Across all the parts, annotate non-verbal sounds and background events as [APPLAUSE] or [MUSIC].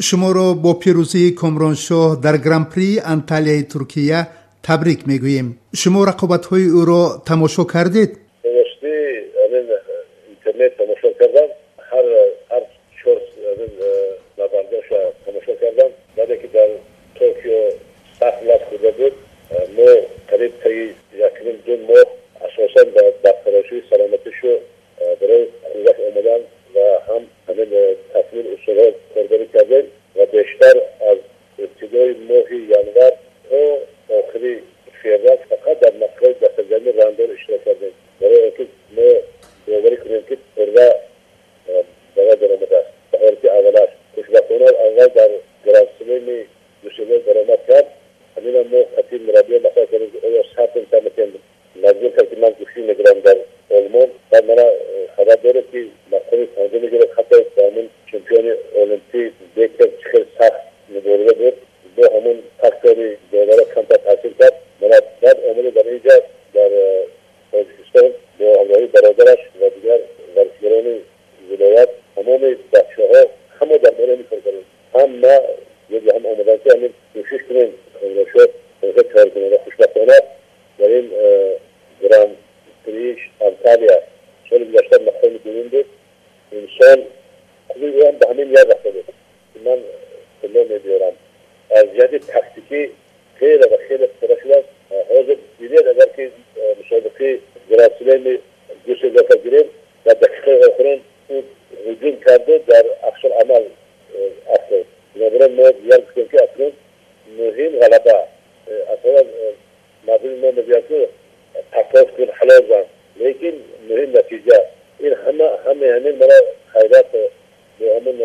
شما را با پیروزی کامرانشاه در گرانپری انتالیای ترکیه تبریک می‌گوییم. شما رقابت های او را تماشا کردید؟ درستی اینترنت تماشا کردم. هر هر چهار نبرداش تماشا کردم. بعد که در توکیو سخت وقت بوده بود ما قریب تا یک دو ماه اساسا به برقراری سلامتیشو برای کوزک آمدن و هم همین تکمیل اصول ها کاربری کردیم و بیشتر از ابتدای ینور تا آخری فیروز فقط در مقای دستگرمی راندار اشتراک کردیم برای اینکه ما باوری کنیم که پرده برای درآمد است. به حالی که اولش خوشبختانه اول در گرانسلیم دوسیلو درآمد کرد. همین ما خطیب مربی مثلا کردیم که ثبت می‌تونیم مجبور کرد که من گوشی می‌گیرم در آلمان و من خبر داره که مقام پنجه می‌گیره حتی با همون چمپیون المپیک دیگر خیلی سخت مبارزه بود با همون فاکتوری داور کم تاثیر کرد من بعد آمده در تاجیکستان با همراهی برادرش و دیگر ورزشگران ولایت تمام بچه ها همه در باره می کنیم هم ما یکی هم آمدن که همین کوشش کنیم خانواشا کار کنیم و خوشبختانه در این گران پریش انتالیا سال گذشته مقام دوم بود انسان خوبی هم به همین یاد بود من کلا میبیارم از جهت تکتیکی خیلی و خیلی اختراع بینێت ئەگەر مشابقی گراسلێنی گوشی دەکەگرێن در دقیقه اخرین این هجوم کرده در اخش عمل آه، اصل نظرم ما زیاد کنیم که أصلا مهم غلبة آه، أصلا آه، مدرین ما مزیاد تقاس کن حلاز لكن مهم نتیجه این همه همه همین يعني مرا خیرات به همون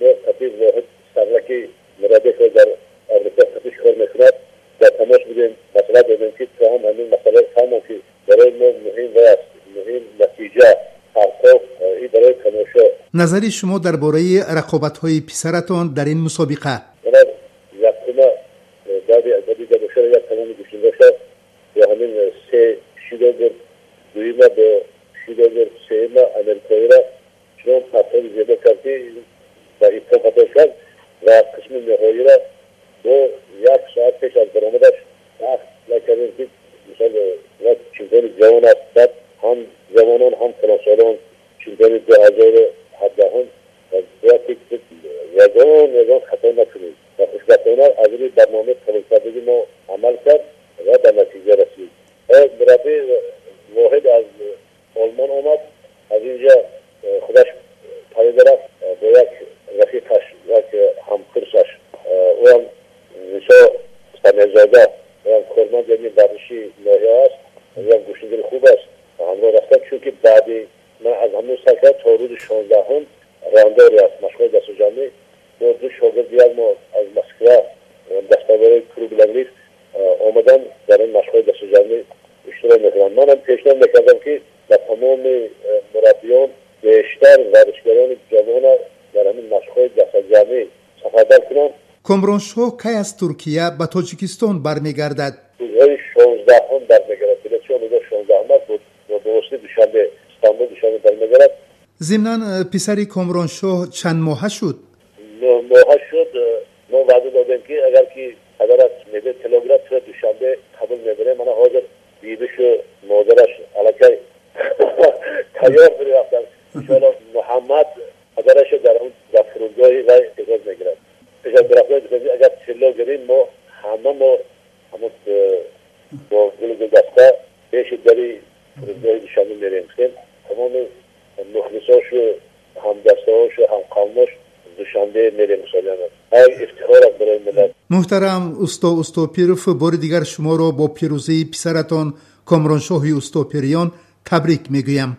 نه خطیب واحد سرلکی مراده که در امریکا خطیش کار میکند در تماش بودیم. مسئله دادیم که هم همین مسئله فهمم که برای ما مهم و مهم نتیجه برای تماشا. نظری شما درباره رقابت های پسرتان در این مسابقه؟ من یکم دادی ادبی در بشر یک تمام گوشین باشه یا همین سه شیده بود دویمه با شیده بود سه ما امریکایی را چون پسر زیبا کردی و ایتان خطا کرد و قسم نهایی را دو یک ساعت پیش از برامدش وقت نکردیم که مثال چیزان جوان است. هم جوانان هم فرانسالان چیزان دو هزار هفدهم و که یگان یگان خطا نکنیم و خوشبختانه از روی برنامه قبول کردگی ما عمل کرد و به نتیجه رسید. مربی واحد از آلمان آمد. از اینجا خودش پایده رفت. با یک رفیقش یک همکرسش او هم نیسا سنزاده و هم کورمند یعنی ورزشی لاهیه است. هم گوشنگیر خوب است. همراه رفتن. چون که بعدی من از همون سکر تا روز شانزدهم رانداری است. مشغول دست و جمعی با دو شاگرد دیگر ما از مسکره دستاوره کروب لنگلیف آمدن در این مشغول دست و جمعی اشتراک می‌کنم من هم پیشنهاد می‌کردم که در تمام مربیان بیشتر ورزشگران جوان در همین مشغول دست و جمعی سفردر کنم. کمرانشاه کی از ترکیه به تاجیکستان برمیگردد؟ روزهای شانزدهم برمیگردد بلچه روز شانزدهم بود و درستی دوشنبه استانبول دوشنبه برمیگردد ضمنا پسری کامرانشاه چند ماه شد؟ ماه شد ما وعده دادیم که اگر که حضرت میده تلگراف تو دوشنبه قبول می‌بره من حاضر بیبیش و مادرش علکه [COUGHS] تیار بری رفتن. انشاءالله محمد حضرش در اون در فرودگاهی و اجاز می‌گیرد. اجاز برفتن اگر چلو گریم ما همه ما دوشنبه میریم. تمام مخلصاش و همدستهاش و همقاماش دوشنبه میریم مسلیمان های افتخار برای ملت. محترم استا استوپیروف بار دیگر شما را با پیروزی پسرتان کامرانشاه استوپیریان تبریک می‌گویم.